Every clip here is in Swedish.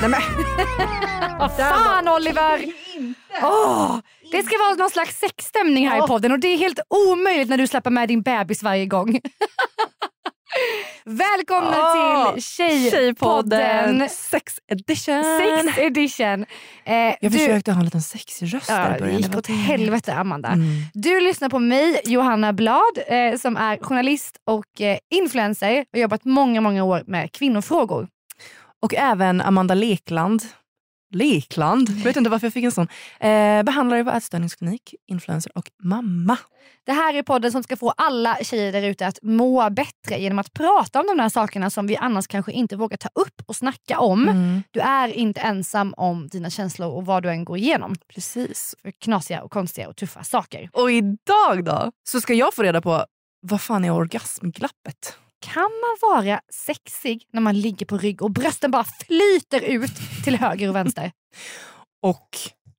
Nej men, Vad fan Oliver! Åh, det ska vara någon slags sexstämning här i podden och det är helt omöjligt när du släpper med din bebis varje gång. Välkomna Åh, till Tjejpodden. Sex edition. Sex edition. Eh, Jag du- försökte ha en liten sexig röst där Ja, i det början. gick var åt helvete Amanda. Mm. Du lyssnar på mig, Johanna Blad, eh, som är journalist och eh, influencer och jobbat många, många år med kvinnofrågor. Och även Amanda Lekland. Lekland? Jag vet inte varför jag fick en sån. Eh, behandlare på ätstörningsklinik, influencer och mamma. Det här är podden som ska få alla tjejer där ute att må bättre genom att prata om de här sakerna som vi annars kanske inte vågar ta upp och snacka om. Mm. Du är inte ensam om dina känslor och vad du än går igenom. Precis. För knasiga och konstiga och tuffa saker. Och idag då så ska jag få reda på vad fan är orgasmglappet? Kan man vara sexig när man ligger på rygg och brösten bara flyter ut till höger och vänster? Och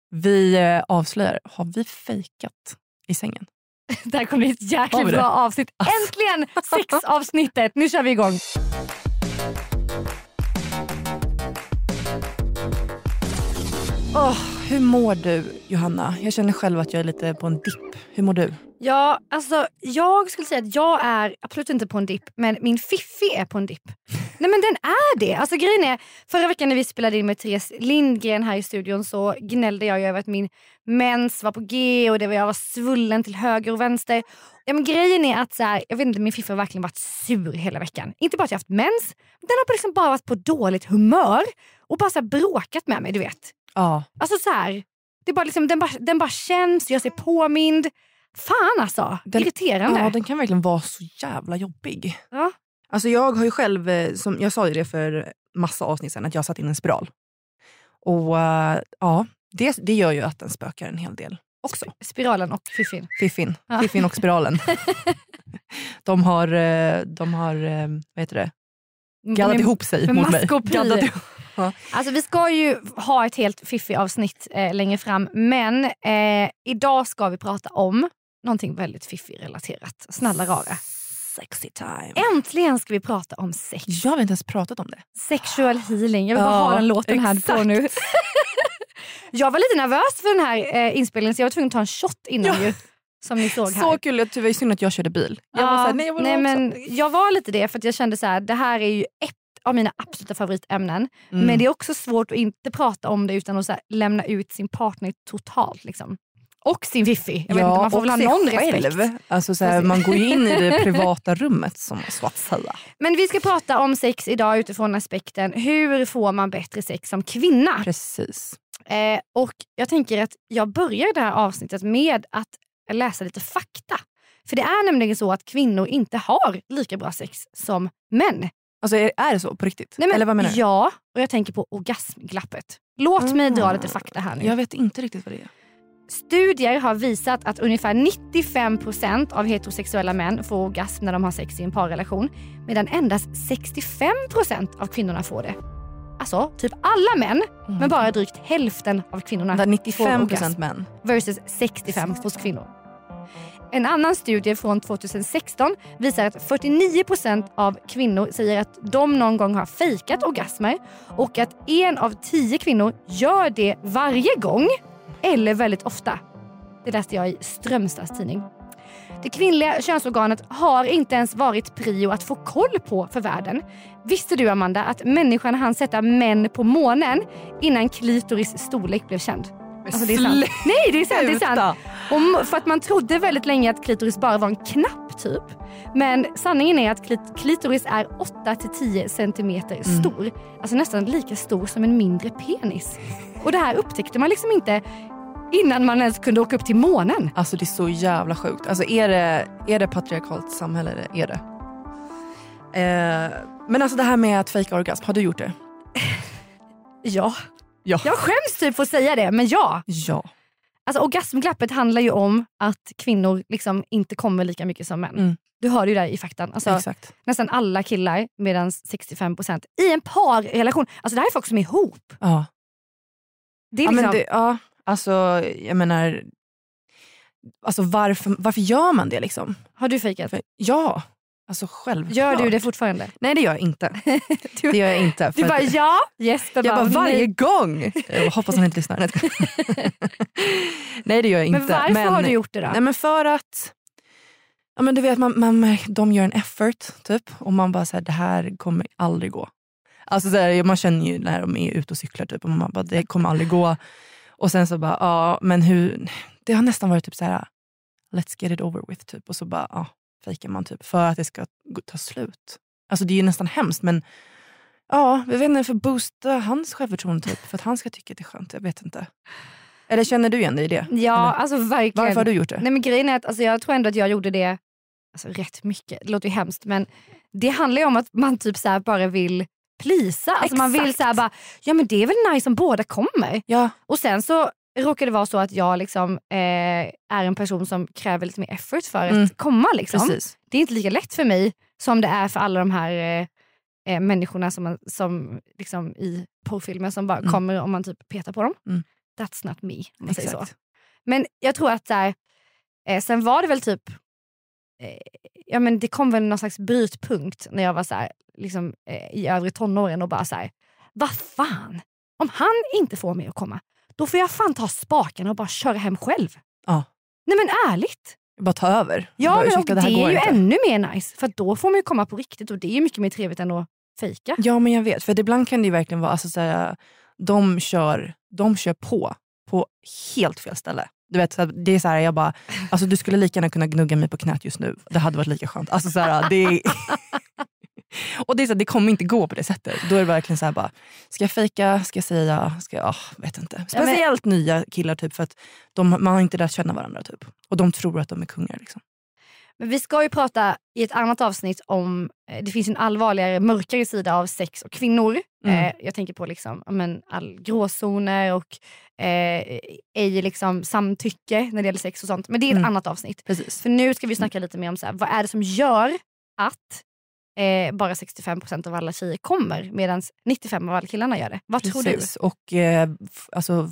vi eh, avslöjar, har vi fejkat i sängen? Det här kommer bli ett jäkligt bra avsnitt. Alltså. Äntligen sexavsnittet! Nu kör vi igång. Åh, hur mår du Johanna? Jag känner själv att jag är lite på en dipp. Hur mår du? Ja, alltså jag skulle säga att jag är absolut inte på en dipp, men min fiffi är på en dipp. Nej men den är det. Alltså grejen är, förra veckan när vi spelade in med Therese Lindgren här i studion så gnällde jag ju över att min mens var på G och det var, jag var svullen till höger och vänster. Ja, men grejen är att så här, jag vet inte, min fiffi har verkligen varit sur hela veckan. Inte bara att jag haft mens, den har liksom bara varit på dåligt humör och bara så bråkat med mig du vet. Ja. Alltså så här, det bara liksom, den, bara, den bara känns, jag ser påmind. Fan alltså, Den- irriterande. ja, den kan verkligen vara så jävla jobbig. Ja. Alltså jag har ju själv, eh, som jag sa ju det för massa avsnitt sedan, att jag satt in en spiral. Och eh, ja, det, det gör ju att den spökar en hel del också. Spiralen och fiffin. Fiffin, Ja. Fiffin och spiralen. de har, eh, de har vad heter det? gaddat Med- ihop sig mot mig. Gaddat ihop. Alltså vi ska ju ha ett helt fiffi avsnitt eh, längre fram men eh, idag ska vi prata om någonting väldigt fiffi-relaterat. Snälla rara. Sexy time. Äntligen ska vi prata om sex. Jag har inte ens pratat om det. Sexual healing. Jag vill bara Ja, ha den låten här på nu. jag var lite nervös för den här eh, inspelningen så jag var tvungen att ta en shot innan Ja. ju. Som ni såg här. Så kul, det var synd att jag körde bil. Jag var Ja, såhär, nej jag nej, men Jag var lite det för att jag kände så här, det här är ju av mina absoluta favoritämnen. Mm. Men det är också svårt att inte prata om det utan att så här, lämna ut sin partner totalt. Liksom. Och sin fiffi. Jag vet inte, man får väl ha någon själv. respekt. Alltså, såhär, man går ju in i det privata rummet som så att säga. Men vi ska prata om sex idag utifrån aspekten hur får man bättre sex som kvinna? Precis. Eh, och Jag tänker att jag börjar det här avsnittet med att läsa lite fakta. För det är nämligen så att kvinnor inte har lika bra sex som män. Alltså, är, är det så på riktigt? Nej, men, Eller vad menar du? Ja, och jag tänker på orgasmglappet. Låt mig dra lite fakta här nu. Jag vet inte riktigt vad det är. Studier har visat att ungefär 95% av heterosexuella män får orgasm när de har sex i en parrelation. Medan endast 65% av kvinnorna får det. Alltså typ alla män, men bara drygt hälften av kvinnorna Där får 95 orgasm. procent män. versus 65 hos kvinnor. En annan studie från 2016 visar att 49% av kvinnor säger att de någon gång har fejkat orgasmer och att en av tio kvinnor gör det varje gång eller väldigt ofta. Det läste jag i Strömstads tidning. Det kvinnliga könsorganet har inte ens varit prio att få koll på för världen. Visste du Amanda att människan hann sätta män på månen innan klitoris storlek blev känd? Alltså, det är sant. Nej det är sant. Det är sant. Och för att man trodde väldigt länge att klitoris bara var en knapp typ. Men sanningen är att klit- klitoris är 8-10 centimeter stor. Alltså nästan lika stor som en mindre penis. Och det här upptäckte man liksom inte innan man ens kunde åka upp till månen. Alltså det är så jävla sjukt. Alltså är det, är det patriarkalt samhälle? Är det? Eh, men alltså det här med att fejka orgasm, har du gjort det? Ja. Ja. Jag skäms typ för att säga det men ja. Ja. Alltså orgasmglappet handlar ju om att kvinnor liksom inte kommer lika mycket som män. Mm. Du hörde ju där i faktan. Alltså, Exakt. nästan alla killar medan 65% i en parrelation. Alltså det här är folk som är ihop. Ja. Det är Ja, liksom, men det, ja, alltså jag menar, alltså varför, varför gör man det liksom? Har du fejkat? Ja, alltså självklart. Gör du det fortfarande? Nej det gör jag inte. Du, Det gör jag inte. du bara ja, Jesper jag bara varje nej. gång. Jag hoppas han inte lyssnar. Nej, det gör jag inte. Men varför har du gjort det då? Nej men för att ja, men du vet, man, man, de gör en effort typ och man bara så här, det här kommer aldrig gå. Alltså så här, man känner ju när de är ute och cyklar typ och man bara det kommer aldrig gå. Och sen så bara ja men hur, det har nästan varit typ så här let's get it over with typ och så bara ja fejkar man typ för att det ska ta slut. Alltså det är ju nästan hemskt men ja, jag vet inte för att boosta hans självförtroende typ för att han ska tycka att det är skönt. Jag vet inte. Eller känner du igen dig i det? Ja, Eller? alltså verkligen. Varför har du gjort det? Nej men grejen är att alltså, jag tror ändå att jag gjorde det alltså, rätt mycket. Det låter ju hemskt men det handlar ju om att man typ så bara vill plisa. Alltså, man vill så bara, ja men det är väl nice om båda kommer. Ja, Och sen så råkar det vara så att jag liksom, eh, är en person som kräver lite mer effort för Mm. att komma. Liksom. precis. Det är inte lika lätt för mig som det är för alla de här eh, eh, människorna som, som liksom i porrfilmer som bara Mm. kommer om man typ petar på dem. Mm. That's not me om man säger så. Men jag tror att här, eh, sen var det väl typ, eh, ja men det kom väl någon slags brytpunkt när jag var så här, liksom, eh, i övre tonåren och bara så här, vad fan, om han inte får mig att komma, då får jag fan ta spaken och bara köra hem själv. Ja. Nej men ärligt. Bara ta över. Ja bara, men och det, här är ju inte. ännu mer nice för då får man ju komma på riktigt och det är mycket mer trevligt än att fejka. Ja men jag vet, för ibland kan det verkligen vara, alltså, så här, de, kör, de kör på, på helt fel ställe. Du vet, det är så här, jag bara, alltså, du skulle lika gärna kunna gnugga mig på knät just nu. Det hade varit lika skönt. Alltså, så här, det, är- och det, är så här, det kommer inte gå på det sättet. Då är det verkligen så här, bara, ska jag fejka, ska jag säga, ska jag, oh, vet inte. Ja, men- Speciellt nya killar typ, för att de, man har inte lärt känna varandra. Typ. Och de tror att de är kungar. Liksom. Men vi ska ju prata i ett annat avsnitt om, eh, det finns en allvarligare, mörkare sida av sex och kvinnor. Mm. Eh, jag tänker på liksom, men, all gråzoner och eh, ej liksom, samtycke när det gäller sex och sånt. Men det är ett Mm. annat avsnitt. Precis. För nu ska vi snacka lite mer om så här, vad är det som gör att eh, bara 65% av alla tjejer kommer medan 95% av alla killarna gör det. Vad tror du? Precis. Och eh, alltså,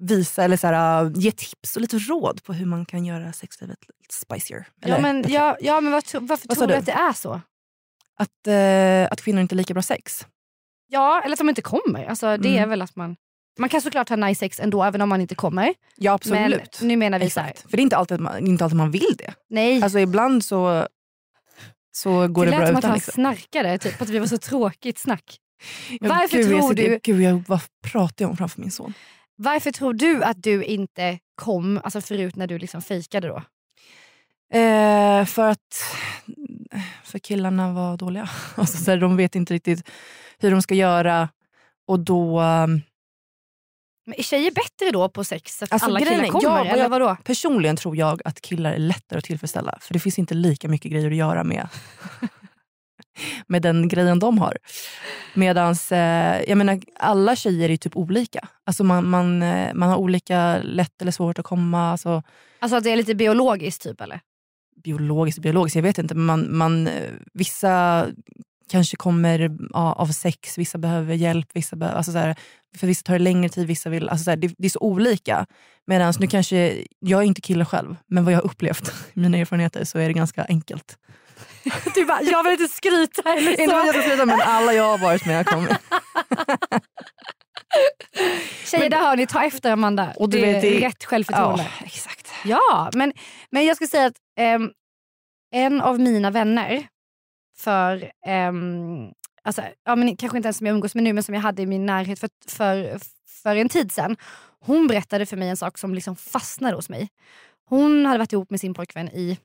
visa eller så här, uh, ge tips och lite råd på hur man kan göra sexlivet spicier. Ja, Eller men, bättre. ja, ja, men vad, tro- varför Vad tror du att det är så? Att, eh, att kvinnor inte har lika bra sex. Ja, eller att de inte kommer. Alltså, det är Mm. väl att man... Man kan såklart ha nice sex ändå även om man inte kommer. Ja absolut. Men nu menar vi så här. För det är inte alltid, man, inte alltid man vill det. nej. Alltså ibland så, så går det det, lät bra som att utan. han Liksom. snackade, typ att vi var så tråkigt snack. Ja, varför gud, tror du- Gud, jag, vad pratar jag om framför min son? Varför tror du att du inte kom, alltså förut när du liksom fejkade då? Eh, för att för killarna var dåliga. Alltså, så här, de vet inte riktigt hur de ska göra. Och då... ehm, Men är tjejer bättre då på sex? Att Alltså, alla killar kommer? ja, vad eller jag- vadå? Personligen tror jag att killar är lättare att tillfredsställa. För det finns inte lika mycket grejer att göra med, med den grejen de har. Medan eh, jag menar, alla tjejer är typ olika. Alltså man, man, eh, man har olika lätt eller svårt att komma. Alltså, Alltså att det är lite biologiskt typ eller? biologiskt biologiskt, jag vet inte. Men man, man, eh, vissa kanske kommer ja, av sex, vissa behöver hjälp. Vissa behöver, alltså så här, för vissa tar det längre tid, vissa vill... Alltså så här, det, det är så olika. Medan nu kanske, jag är inte kille själv, men vad jag har upplevt, mina erfarenheter, så är det ganska enkelt. Du bara, jag vill inte skryta eller Inte för att jag ska sluta, men alla jag har varit med har kommit. Tjejer, där hör ni, ta efter Amanda. Och du det är vet, det- rätt självförtroende. exakt. Ja, men, men jag ska säga att ehm, en av mina vänner för, ehm, alltså, ja, men kanske inte ens som jag umgås med nu men som jag hade i min närhet för, för, för en tid sedan. Hon berättade för mig en sak som liksom fastnade hos mig. Hon hade varit ihop med sin pojkvän i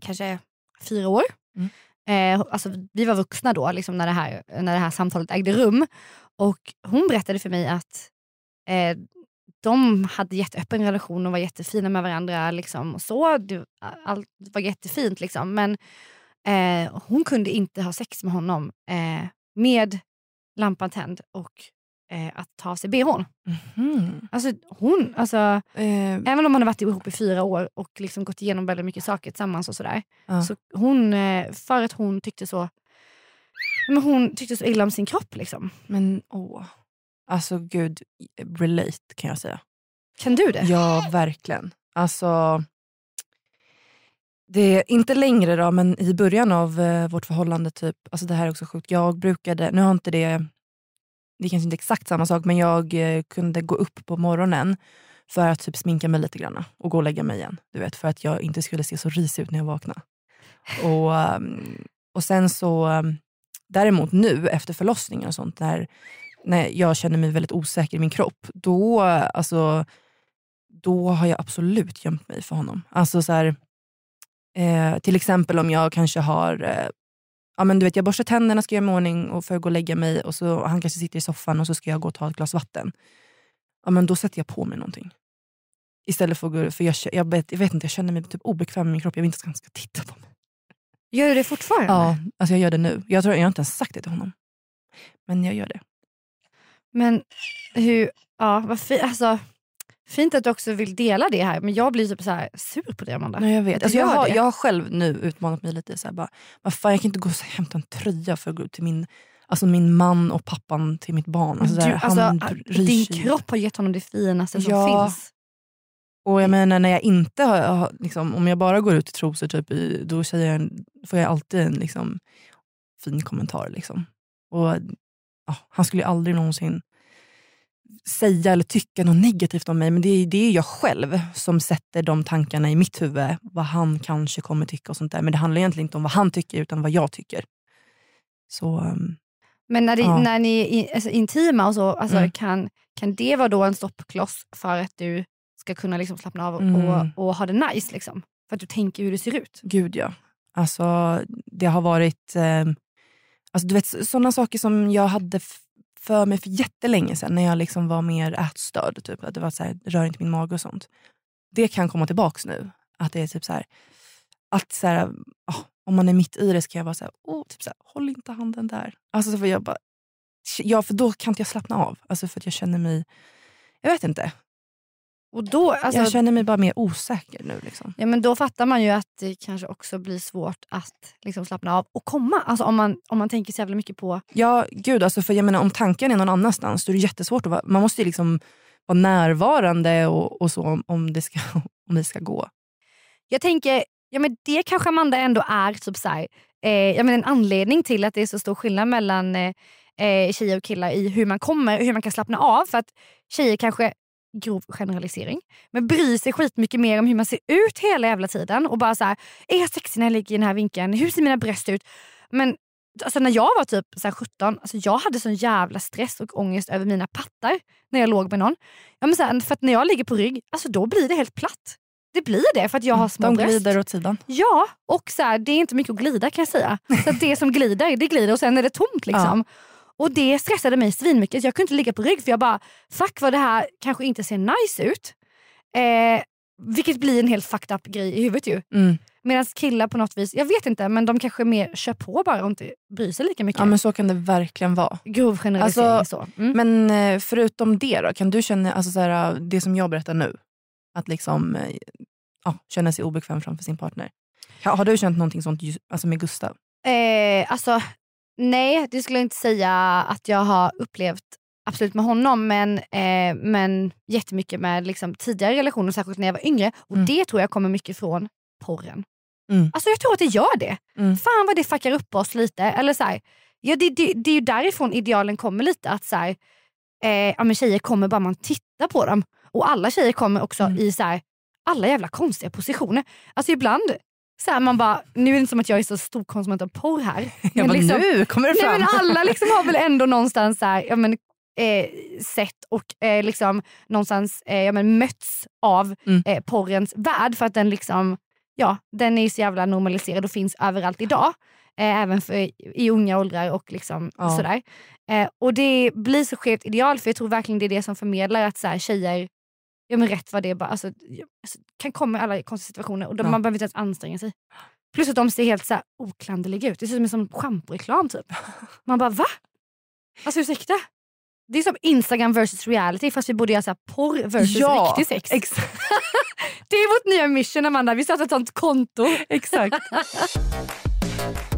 kanske fyra år. Mm. Eh, alltså, vi var vuxna då liksom när, det här, när det här samtalet ägde rum. Och Hon berättade för mig att eh, de hade jätteöppen relation och var jättefina med varandra. Liksom, och så. Det, allt var jättefint. Liksom. Men eh, hon kunde inte ha sex med honom eh, med lampan tänd och eh, att ta av sig bhn. Mhm. Alltså, hon, alltså, Eh, även om man har varit ihop i fyra år och liksom gått igenom väldigt mycket saker tillsammans och sådär. Ja. Så hon, eh, för att hon tyckte så men hon tyckte så illa om sin kropp. Liksom. men åh. Alltså gud, relate kan jag säga. Kan du det? Ja, verkligen. Alltså, det inte längre då, men i början av eh, vårt förhållande, typ, alltså det här är också sjukt. Jag brukade, nu har inte det, det är kanske inte exakt samma sak, men jag eh, kunde gå upp på morgonen för att typ sminka mig lite grann och gå och lägga mig igen. Du vet, för att jag inte skulle se så risig ut när jag vaknade. Och, ehm, och sen så, ehm, däremot nu efter förlossningen och sånt, när, när jag känner mig väldigt osäker i min kropp, då, alltså, då har jag absolut gömt mig för honom. Alltså så här, eh, Till exempel om jag kanske har eh, ja, men du vet, jag borstar tänderna, ska göra mig i ordning och för att gå och lägga mig och så han kanske sitter i soffan och så ska jag gå och ta ett glas vatten. Ja, men då sätter jag på mig någonting. Istället för att gå för jag, jag, vet, jag vet inte, jag känner mig typ obekväm med min kropp. Jag vill inte att han ska titta på mig. Gör du det fortfarande? Ja, alltså jag gör det nu. Jag, tror, jag har inte ens sagt det till honom. Men jag gör det. Men hur, ja, vad fi, alltså, fint att du också vill dela det här men jag blir typ så här sur på det Amanda. Nej, jag vet. Alltså jag, har, jag har själv nu utmanat mig lite. Så här, bara, vad fan, jag kan inte gå och hämta en tröja för att gå ut till min, alltså min man och pappan till mitt barn. Alltså, du, här, alltså, han din kropp har gett honom det finaste som Ja. finns. Och jag menar när jag inte har, liksom, om jag bara går ut i trosor typ, då säger jag, får jag alltid en liksom, fin kommentar. Liksom. Och, ja, han skulle aldrig någonsin säga eller tycka något negativt om mig men det är, det är jag själv som sätter de tankarna i mitt huvud. Vad han kanske kommer tycka och sånt där. Men det handlar egentligen inte om vad han tycker utan vad jag tycker. Så um, Men när, det, Ja. när ni är alltså, intima och så, alltså, Mm. kan, kan det vara då en stoppkloss för att du ska kunna liksom slappna av och, Mm. och, och ha det nice? Liksom? För att du tänker hur det ser ut? Gud ja. Alltså, det har varit eh, alltså, du vet, sådana saker som jag hade för mig för jättelänge sedan när jag liksom var mer ätstörd. Typ, att det var så här, rör inte min mage och sånt. Det kan komma tillbaka nu. Att det är typ så här, att så här, oh, om man är mitt i det så kan jag vara så här, oh, typ så här, håll inte handen där. Alltså, så får jag bara, ja, för då kan inte jag slappna av. Alltså, för att jag känner mig, jag vet inte. Och då, alltså, jag känner mig bara mer osäker nu. Liksom. ja, men då fattar man ju att det kanske också blir svårt att liksom, slappna av och komma. Alltså, om, man, om man tänker så jävla mycket på... Ja, gud. Alltså, för jag menar, om tanken är någon annanstans då är det jättesvårt. Att vara, man måste ju liksom vara närvarande och, och så om, om, det ska, om det ska gå. Jag tänker, ja, men det kanske Amanda ändå är typ så här, eh, jag menar, en anledning till att det är så stor skillnad mellan eh, eh, tjejer och killar i hur man kommer hur man kan slappna av. För att tjejer kanske, grov generalisering, men bryr sig skitmycket mer om hur man ser ut hela jävla tiden. Och bara så här, är jag sexig när jag ligger i den här vinkeln? Hur ser mina bröst ut? Men alltså, när jag var typ så här 17, alltså, jag hade sån jävla stress och ångest över mina pattar när jag låg med någon. Ja, men så här, för när jag ligger på rygg, alltså, då blir det helt platt. Det blir det för att jag har små De bröst. glider åt sidan. Ja, och så här, det är inte mycket att glida kan jag säga. Så det som glider, det glider och sen är det tomt. liksom. Och det stressade mig svinmycket. Jag kunde inte ligga på rygg för jag bara, fuck vad det här kanske inte ser nice ut. Eh, vilket blir en helt fucked up grej i huvudet ju. Mm. Medan killar på något vis, jag vet inte, men de kanske mer kör på bara och inte bryr sig lika mycket. Ja, men så kan det verkligen vara. Grov generalisering Alltså, så. Mm. Men eh, förutom det då, kan du känna, alltså, så här, det som jag berättar nu, att liksom, eh, ja, känna sig obekväm framför sin partner. Har, du känt någonting sånt alltså med Gustav? Eh, alltså, nej, det skulle jag inte säga att jag har upplevt absolut med honom men, eh, men jättemycket med liksom, tidigare relationer, särskilt när jag var yngre. Och Mm. det tror jag kommer mycket från porren. Mm. Alltså jag tror att det gör det. Mm. Fan vad det fuckar upp oss lite. Eller så här, ja, det, det, det är ju därifrån idealen kommer lite. Att så här, eh, ja, men tjejer kommer bara man tittar på dem. Och alla tjejer kommer också Mm. i så här, alla jävla konstiga positioner. Alltså ibland, så här, man bara, nu är det inte som att jag är så stor konsument av porr här. Jag bara, nu kommer det nej, fram. men alla liksom har väl ändå någonstans så här, ja, men, eh, sett och eh, liksom, någonstans eh, ja, men, mötts av Mm. eh, porrens värld för att den liksom, ja, den är ju så jävla normaliserad och finns överallt idag. Eh, även för, i unga åldrar och liksom Ja. sådär. Eh, och det blir så skevt ideal för jag tror verkligen det är det som förmedlar att så här, tjejer, ja men rätt vad det är, bara, alltså, alltså, kan komma i alla konstiga situationer och de, Ja. man behöver inte ens anstränga sig. Plus att de ser helt så här, oklanderliga ut. Det ser ut som en schamporeklam typ. Man bara va? Alltså ursäkta? Det är som Instagram versus reality fast vi borde göra så här porr versus Ja, riktig sex. Exakt. det är vårt nya mission Amanda, vi startar ett sånt konto. exakt.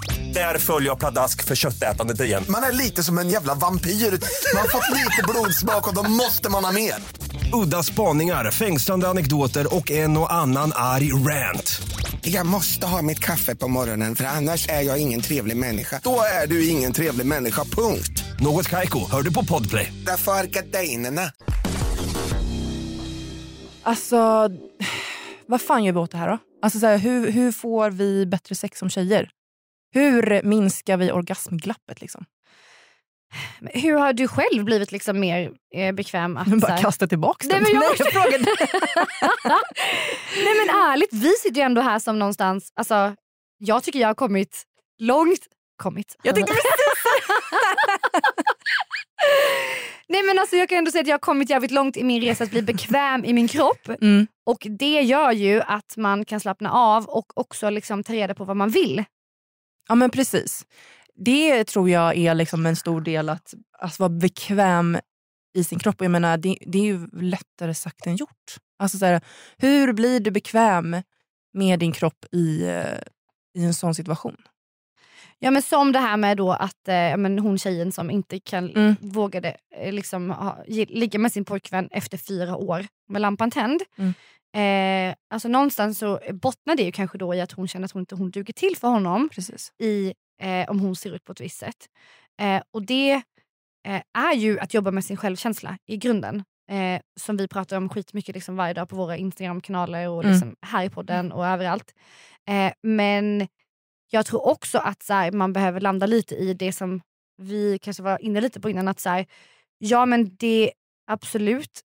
Där följer jag pladask för köttätandet igen. Man är lite som en jävla vampyr. Man har fått lite blodsmak och då måste man ha mer. Udda spaningar, fängslande anekdoter och en och annan arg rant. Jag måste ha mitt kaffe på morgonen för annars är jag ingen trevlig människa. Då är du ingen trevlig människa, punkt. Något Kaiko, hör du på Podplay. Därför är gardinerna. Alltså, vad fan gör vi åt det här då? Alltså, så här, hur, hur får vi bättre sex som tjejer? Hur minskar vi orgasmglappet? Liksom? Hur har du själv blivit liksom mer eh, bekväm att... Bara här- kasta tillbaka Nej, den. men jag- Nej, jag frågade. Nej men ärligt, vi sitter ju ändå här som någonstans, alltså, jag tycker jag har kommit långt. Kommit? Jag tänkte Nej men alltså jag kan ändå säga att jag har kommit jävligt långt i min resa att bli bekväm i min kropp. Mm. Och det gör ju att man kan slappna av och också liksom ta reda på vad man vill. Ja men precis. Det tror jag är liksom en stor del att, att vara bekväm i sin kropp. Jag menar, det, det är ju lättare sagt än gjort. Alltså så här, hur blir du bekväm med din kropp i, eh, i en sån situation? Ja men som det här med då att eh, men hon tjejen som inte kan, Mm. vågade eh, liksom ha, ge, ligga med sin pojkvän efter fyra år med lampan tänd. Mm. Eh, alltså någonstans så bottnar det ju kanske då i att hon känner att hon inte hon duger till för honom Precis. i eh, om hon ser ut på ett visst sätt. Eh, och det är ju att jobba med sin självkänsla i grunden. Som vi pratar om skitmycket liksom varje dag på våra Instagram-kanaler och Mm. liksom här i podden och överallt. Men jag tror också att så här, man behöver landa lite i det som vi kanske var inne lite på innan. Att så här, ja men det absolut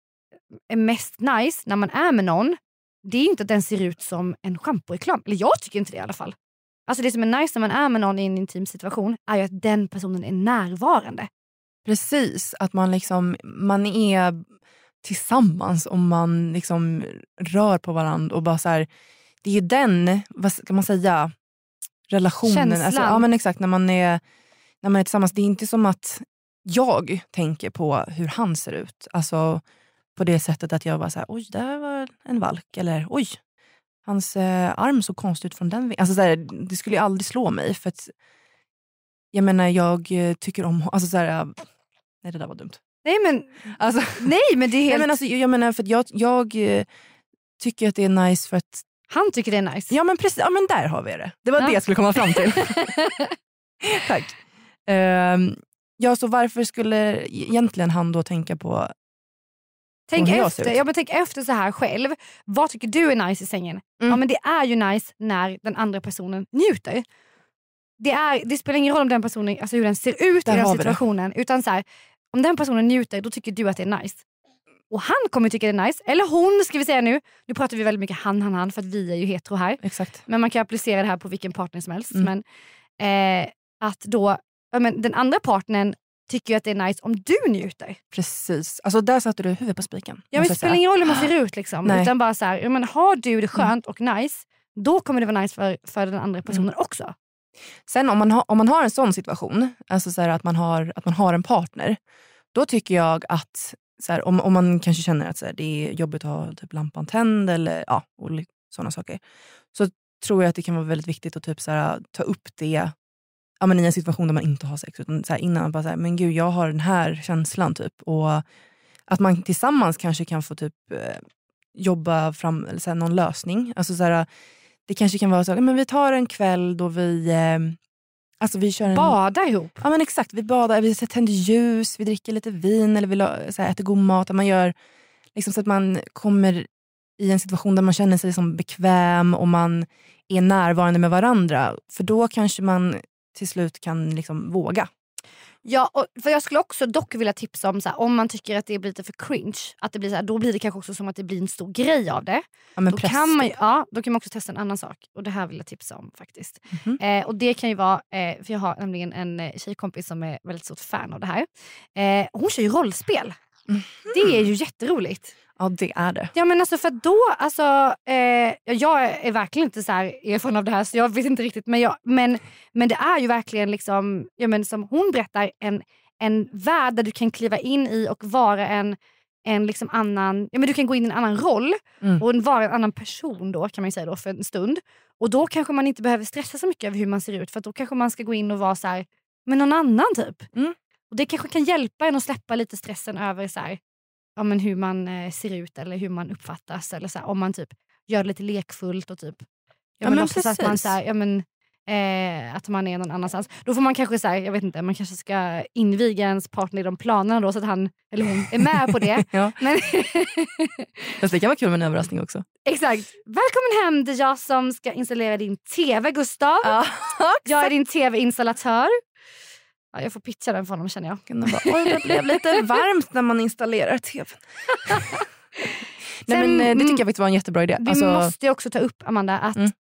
är mest nice när man är med någon, det är inte att den ser ut som en schamporeklam. Eller jag tycker inte det i alla fall. Alltså det som är nice när man är med någon i en intim situation är ju att den personen är närvarande. Precis, att man, liksom, man är tillsammans och man liksom rör på varandra. och bara så här, Det är ju den, vad ska man säga, relationen. Känslan. Alltså, ja men exakt, när man, är, när man är tillsammans. Det är inte som att jag tänker på hur han ser ut. Alltså på det sättet att jag bara så här, oj där var en valk. Eller oj, hans eh, arm såg konstigt ut från den. Alltså, så här, det skulle ju aldrig slå mig. För att, jag menar jag tycker om alltså, så här, Nej det där var dumt. Nej men, Alltså, nej, men det är nej, helt... men alltså, jag menar för jag, jag eh, tycker att det är nice för att... Han tycker det är nice. Ja men precis, ja, men där har vi det. Det var Ja. det jag skulle komma fram till. Tack. Ehm, ja så varför skulle egentligen han då tänka på... Tänk hur jag efter, ut. ja, men tänk efter så här själv. Vad tycker du är nice i sängen? Mm. Ja, men det är ju nice när den andra personen njuter. Det, är, det spelar ingen roll om den personen, alltså hur den ser ut Där i den situationen. Utan så här, om den personen njuter, då tycker du att det är nice. Och han kommer tycka det är nice. Eller hon ska vi säga nu. Nu pratar vi väldigt mycket han, han, han för att vi är ju hetero här. Exakt. Men man kan applicera det här på vilken partner som helst. Mm. Men, eh, att då, men den andra partnern tycker ju att det är nice om du njuter. Precis. Alltså där satte du huvudet på spiken. Ja, men det spelar ingen roll hur man ser ut. Liksom. Nej. Utan bara så här, men har du det skönt och nice, då kommer det vara nice för, för den andra personen också. Sen om man, har, om man har en sån situation, alltså så att, man har, att man har en partner, Då tycker jag att så här, om, om man kanske känner att så här, det är jobbigt att ha typ, lampan tänd eller ja, sådana saker. Så tror jag att det kan vara väldigt viktigt att typ, så här, ta upp det ja, men i en situation där man inte har sex. Utan så här, innan man bara säger men gud jag har den här känslan. typ. Och Att man tillsammans kanske kan få typ eh, jobba fram eller, så här, någon lösning. Alltså, så här, det kanske kan vara så att vi tar en kväll då vi eh, Alltså vi kör en... Bada ihop? Ja men exakt, vi badar, vi tänder ljus, vi dricker lite vin eller vi så här, äter god mat. Man gör liksom så att man kommer i en situation där man känner sig som bekväm och man är närvarande med varandra. För då kanske man till slut kan liksom våga. Ja, och för jag skulle också dock vilja tipsa om så här, om man tycker att det blir lite för cringe, att det blir så här, då blir det kanske också som att det blir en stor grej av det. Ja, då, press, kan man, ju- ja, då kan man också testa en annan sak och det här vill jag tipsa om faktiskt. Mhm. Eh, och det kan ju vara, eh, för jag har nämligen en eh, tjejkompis som är väldigt stort fan av det här. Eh, hon kör ju rollspel. Det är ju jätteroligt. Ja det är det. Ja men alltså för då, alltså, eh, jag är verkligen inte så här erfaren av det här så jag vet inte riktigt men, jag, men, men det är ju verkligen liksom, ja, men som hon berättar, en, en värld där du kan kliva in i och vara en, en liksom annan, ja, men du kan gå in i en annan roll Mm. och vara en annan person då kan man säga då för en stund. Och då kanske man inte behöver stressa så mycket över hur man ser ut för då kanske man ska gå in och vara så här, med någon annan typ. Mm. Och det kanske kan hjälpa en att släppa lite stressen över så här, ja, men hur man eh, ser ut eller hur man uppfattas. Eller så här, om man typ gör det lite lekfullt och typ ja, men men låtsas att man, så här, ja, men, eh, att man är någon annanstans. Då får man kanske så här, jag vet inte, man kanske ska inviga ens partner i de planerna då så att han eller hon är med på det. Ja. Men, Fast det kan vara kul med en överraskning också. exakt. Välkommen hem, det är jag som ska installera din TV Gustav. Ja, Jag är din TV-installatör. Ja, jag får pitcha den för honom känner jag. Det, bara, Oj, det blev lite varmt när man installerar tvn. Nej, Sen- men, eh, det tycker jag faktiskt var en jättebra idé. Vi Alltså, måste också ta upp Amanda att Mm.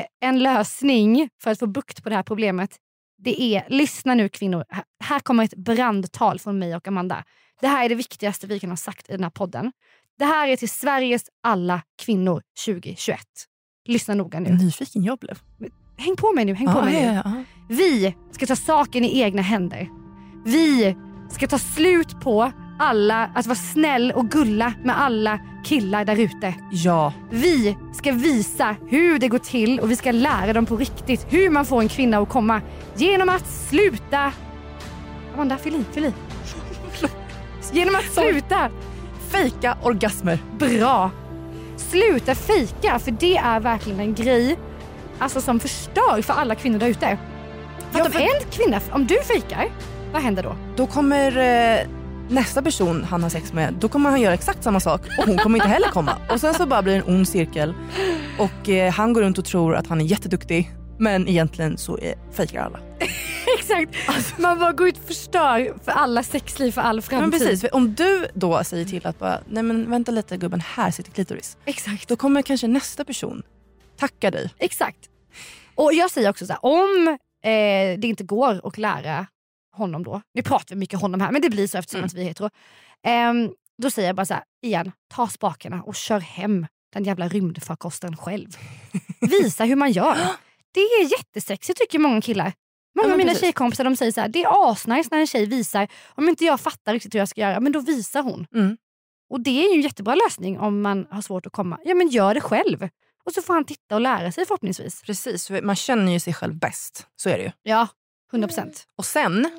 eh, en lösning för att få bukt på det här problemet det är, lyssna nu kvinnor, här, här kommer ett brandtal från mig och Amanda. Det här är det viktigaste vi kan ha sagt i den här podden. Det här är till Sveriges alla kvinnor 2021. Lyssna noga nu. nyfiken jag blev. Häng på mig nu. Häng på Ja, mig nu. ja, ja. Vi ska ta saken i egna händer. Vi ska ta slut på alla, att vara snäll och gulla med alla killar där ute. ja. Vi ska visa hur det går till och vi ska lära dem på riktigt hur man får en kvinna att komma genom att sluta... Amanda, fyll i, fyll i. Genom att sluta... Fejka orgasmer. Bra! Sluta fejka, för det är verkligen en grej alltså, som förstör för alla kvinnor där ute. För Ja, att om en kvinna, om du fejkar, vad händer då? Då kommer eh, nästa person han har sex med, då kommer han göra exakt samma sak och hon kommer inte heller komma. Och sen så bara blir det en ond cirkel och eh, han går runt och tror att han är jätteduktig men egentligen så är, fejkar alla. Exakt, man bara går ut och förstör för alla sexliv för all framtid. Men precis, om du då säger till att bara, nej men vänta lite gubben, här sitter klitoris. Exakt. Då kommer kanske nästa person tacka dig. Exakt. Och jag säger också så här, om eh, det inte går att lära honom då, nu pratar vi mycket honom här men det blir så eftersom Mm. att vi är hetero. Ehm, då säger jag bara så här, igen, ta spakarna och kör hem den jävla rymdfarkosten själv. Visa hur man gör. Det är jättesexigt tycker många killar. Många Ja, av mina precis. tjejkompisar de säger så här, det är asnice när en tjej visar, om inte jag fattar riktigt hur jag ska göra, men då visar hon. Mm. Och det är ju en jättebra lösning om man har svårt att komma. Ja men gör det själv. Och så får han titta och lära sig förhoppningsvis. Precis, man känner ju sig själv bäst. Så är det ju. Ja, 100 procent. Och sen,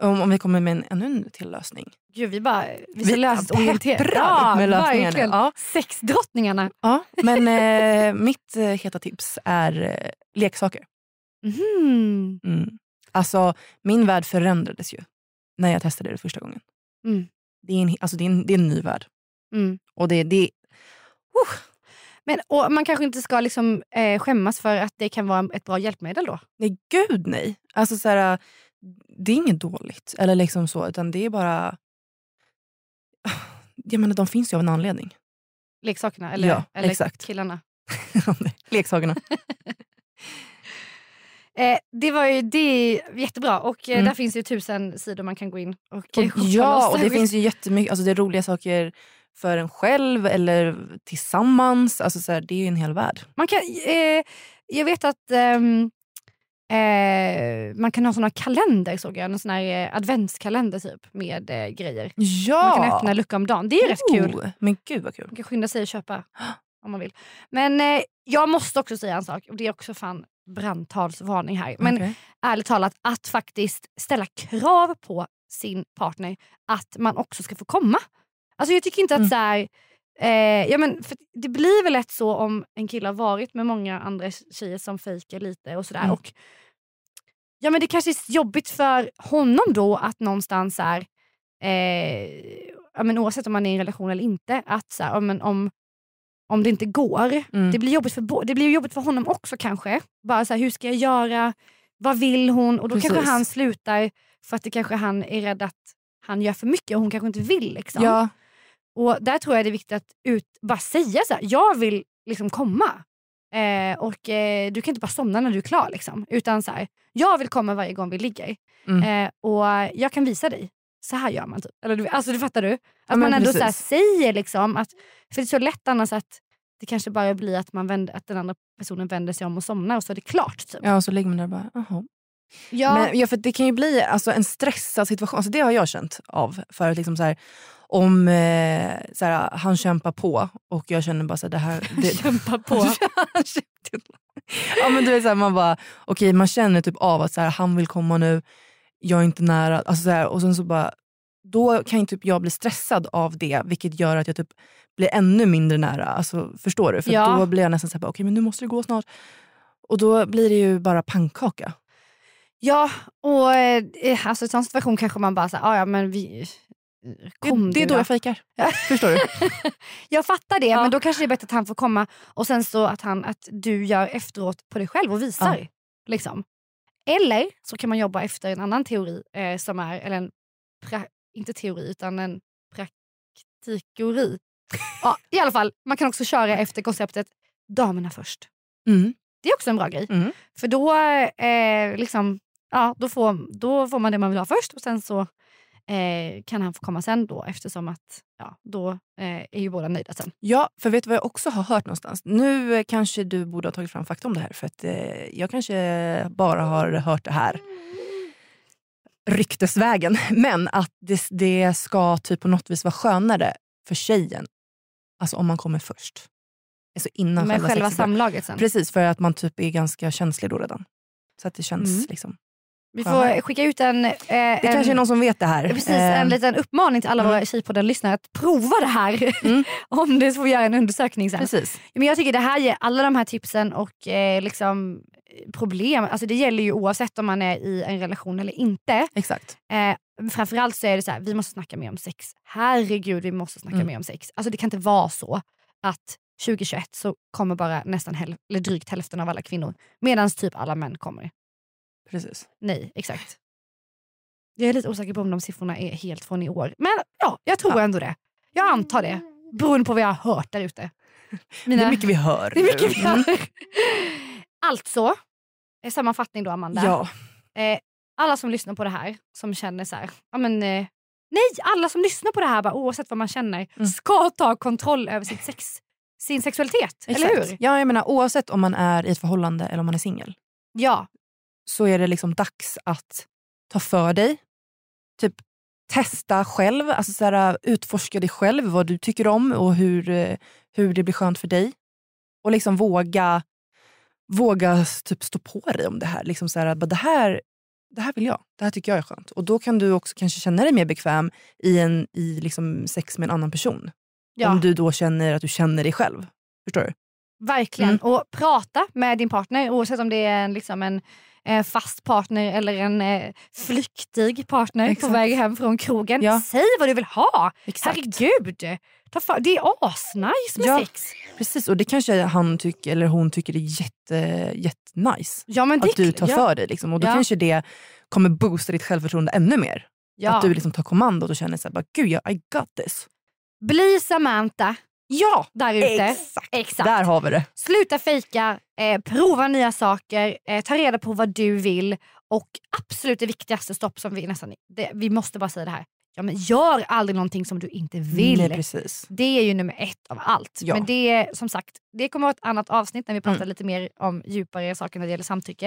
om, om vi kommer med en ännu en till lösning. Gud vi bara, vi Vi ska lösorienterade. pepprar med lösningar nu. verkligen. Ja. Sexdrottningarna. Ja, men eh, mitt eh, heta tips är eh, leksaker. Mhm. Mm. Alltså, min värld förändrades ju när jag testade det första gången. Mm. Det, är en, alltså, det, är en, det är en ny värld. Mm. Och det, det, Men, och man kanske inte ska liksom, eh, skämmas för att det kan vara ett bra hjälpmedel då. nej, gud nej. Alltså, så här, det är inget dåligt. Eller liksom så, utan det är bara... Jag menar, de finns ju av en anledning. Leksakerna eller, Ja, eller exakt. killarna. Leksakerna. Eh, det var ju det är jättebra och eh, Mm. där finns ju tusen sidor man kan gå in och, Och, ja, och det finns ju jättemycket. Alltså, det är roliga saker för en själv eller tillsammans. Alltså, så här, det är ju en hel värld. Man kan, eh, jag vet att ehm, eh, man kan ha såna kalender såg jag, en sån här eh, adventskalender typ med eh, grejer. Ja! Man kan öppna lucka om dagen. Det är rätt kul. Oh, Men gud vad kul. Man kan skynda sig att köpa om man vill. Men eh, jag måste också säga en sak och det är också fan brandtalsvarning här. Men Okej. ärligt talat att faktiskt ställa krav på sin partner att man också ska få komma. Alltså jag tycker inte att Mm. så här, eh, ja men för det blir väl lätt så om en kille har varit med många andra tjejer som fejkar lite och sådär. Mm. Och, ja men det kanske är jobbigt för honom då att någonstans så här, eh, ja, men oavsett om man är i en relation eller inte, att så här, ja, men om, om det inte går, Mm. det, blir jobbigt för, det blir jobbigt för honom också kanske. Bara så här, hur ska jag göra? Vad vill hon? Och då Precis. kanske han slutar för att det kanske han är rädd att han gör för mycket och hon kanske inte vill. Liksom. Ja, Och där tror jag det är viktigt att ut, bara säga så här, jag vill liksom komma. Eh, och eh, du kan inte bara somna när du är klar. Liksom. Utan så här, jag vill komma varje gång vi ligger. Mm. Eh, och jag kan visa dig. Så här gör man. Typ. Eller, du, alltså, du fattar du? Att men man ändå så här, säger liksom att, för det är så lätt annars att det kanske bara blir att, man vänder, att den andra personen vänder sig om och somnar och så är det klart. Typ. ja och så ligger man där och bara, jaha. Ja, Men, ja, för det kan ju bli alltså, en stressad situation. Alltså, det har jag känt av. För att liksom, så här, om eh, så här, han kämpar på och jag känner bara så här, det här... Det, kämpa på. Kämpar. ja, men du vet, så här, man bara, okej man känner typ av att så här, han vill komma nu, jag är inte nära. Alltså, så här, och sen så bara, då kan typ jag bli stressad av det vilket gör att jag typ blir ännu mindre nära. Alltså, förstår du? För Ja. då blir jag nästan såhär, okej men nu måste det gå snart. Och då blir det ju bara pannkaka. Ja, och eh, alltså, i en sån situation kanske man bara säger, ja men vi... Kom det, det är du då då." jag fejkar. Förstår du? Jag fattar det, Ja. men då kanske det är bättre att han får komma och sen så att, han, att du gör efteråt på dig själv och visar. Ja. Liksom. Eller så kan man jobba efter en annan teori eh, som är, eller en, pra, inte teori utan en praktikori. ja, I alla fall, man kan också köra efter konceptet damerna först. Mm. Det är också en bra grej. Mm. För då, eh, liksom, ja, då, får, då får man det man vill ha först och sen så eh, kan han få komma sen då eftersom att ja, då eh, är ju båda nöjda sen. Ja, för vet du vad jag också har hört någonstans? Nu eh, kanske du borde ha tagit fram fakta om det här för att eh, jag kanske bara har hört det här ryktesvägen. Men att det, det ska typ på något vis vara skönare för tjejen. Alltså om man kommer först. Alltså innan Med själva, själva samlaget sen. Precis, för att man typ är ganska känslig då redan. Så att det känns Mm. liksom... Vi får skicka ut en, eh, Det en, kanske är någon som vet det här. precis, Eh, en liten uppmaning till alla mm. våra Tjejpodden-lyssnare att prova det här. Mm. Om det får vi göra en undersökning sen. Precis. Men jag tycker det här ger alla de här tipsen och eh, liksom, problem, alltså det gäller ju oavsett om man är i en relation eller inte. Exakt. Eh, framförallt så är det så här, vi måste snacka mer om sex. Herregud vi måste snacka Mm. mer om sex. Alltså det kan inte vara så att 2021 så kommer bara nästan häl- eller drygt hälften av alla kvinnor medan typ alla män kommer. Precis. Nej, exakt. Jag är lite osäker på om de siffrorna är helt från i år. Men ja, jag tror Ja. ändå det. Jag antar det. Beroende på vad jag har hört där ute. Mina- Det är mycket vi hör. det är mycket vi hör. Alltså, eh, sammanfattning då Amanda. Ja. Eh, alla som lyssnar på det här som känner så här, ja men eh, nej alla som lyssnar på det här bara, oavsett vad man känner Mm. ska ta kontroll över sitt sex, sin sexualitet. Eller Exakt. hur? Ja, jag menar, oavsett om man är i ett förhållande eller om man är singel Ja. Så är det liksom dags att ta för dig. Typ testa själv, alltså så här, utforska dig själv, vad du tycker om och hur, eh, hur det blir skönt för dig. Och liksom våga, våga typ stå på dig om det här. Liksom så här, bara, det här. Det här vill jag, det här tycker jag är skönt. Och då kan du också kanske känna dig mer bekväm i, en, i liksom sex med en annan person. ja. Om du då känner att du känner dig själv. Förstår du? Verkligen. Mm. Och prata med din partner oavsett om det är en, liksom en eh, fast partner eller en eh, flyktig partner Exakt. på väg hem från krogen. Ja. Säg vad du vill ha. Exakt. Herregud. Det är asnice med Ja. sex. Precis, och det kanske han tycker, eller hon tycker är jätte, jättenice. Ja, men det, Att du tar ja, för dig. Liksom. Och då Ja. kanske det kommer boosta ditt självförtroende ännu mer. Ja. Att du liksom tar kommandot och känner så här, bara, gud jag, I got this. Bli Samantha Ja, där ute. exakt. Exakt. Där har vi det. Sluta fejka, eh, prova nya saker, eh, ta reda på vad du vill och absolut det viktigaste stopp som vi nästan, det, vi måste bara säga det här. Ja, men gör aldrig någonting som du inte vill. Nej, precis. Det är ju nummer ett av allt. Ja. Men det som sagt, det kommer vara ett annat avsnitt när vi pratar Mm. lite mer om djupare saker när det gäller samtycke.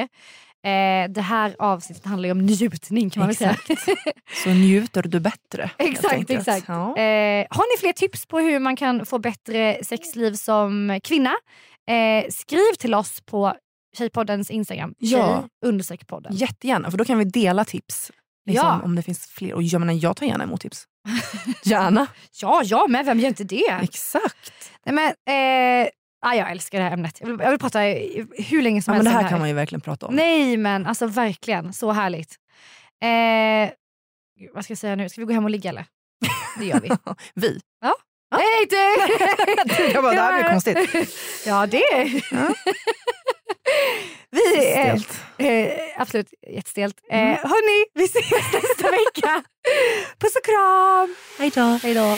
Eh, det här avsnittet handlar ju om njutning kan man väl säga. Så njuter du bättre. Exakt, exakt. Ja. Eh, har ni fler tips på hur man kan få bättre sexliv som kvinna? Eh, skriv till oss på Tjejpoddens Instagram. Ja. Tjej-podden. Jättegärna, för då kan vi dela tips. Liksom, Ja. Om det finns fler. Och jag, menar, jag tar gärna emot tips. Gärna. Ja, ja, men vem gör inte det? Exakt. Nej, men, eh, ah, jag älskar det här ämnet. Jag vill, jag vill prata hur länge som Ja, men helst det om här kan man ju verkligen prata om. Nej men alltså verkligen, så härligt. Eh, vad ska jag säga nu? Ska vi gå hem och ligga eller? Det gör vi. Vi. Nej du! Jag bara, det här blir konstigt. Ja det Ja. Vi, eh, Stelt. eh, absolut jättestelt. Eh, Mm. Hörni, vi ses nästa vecka. Puss och kram! Hej då.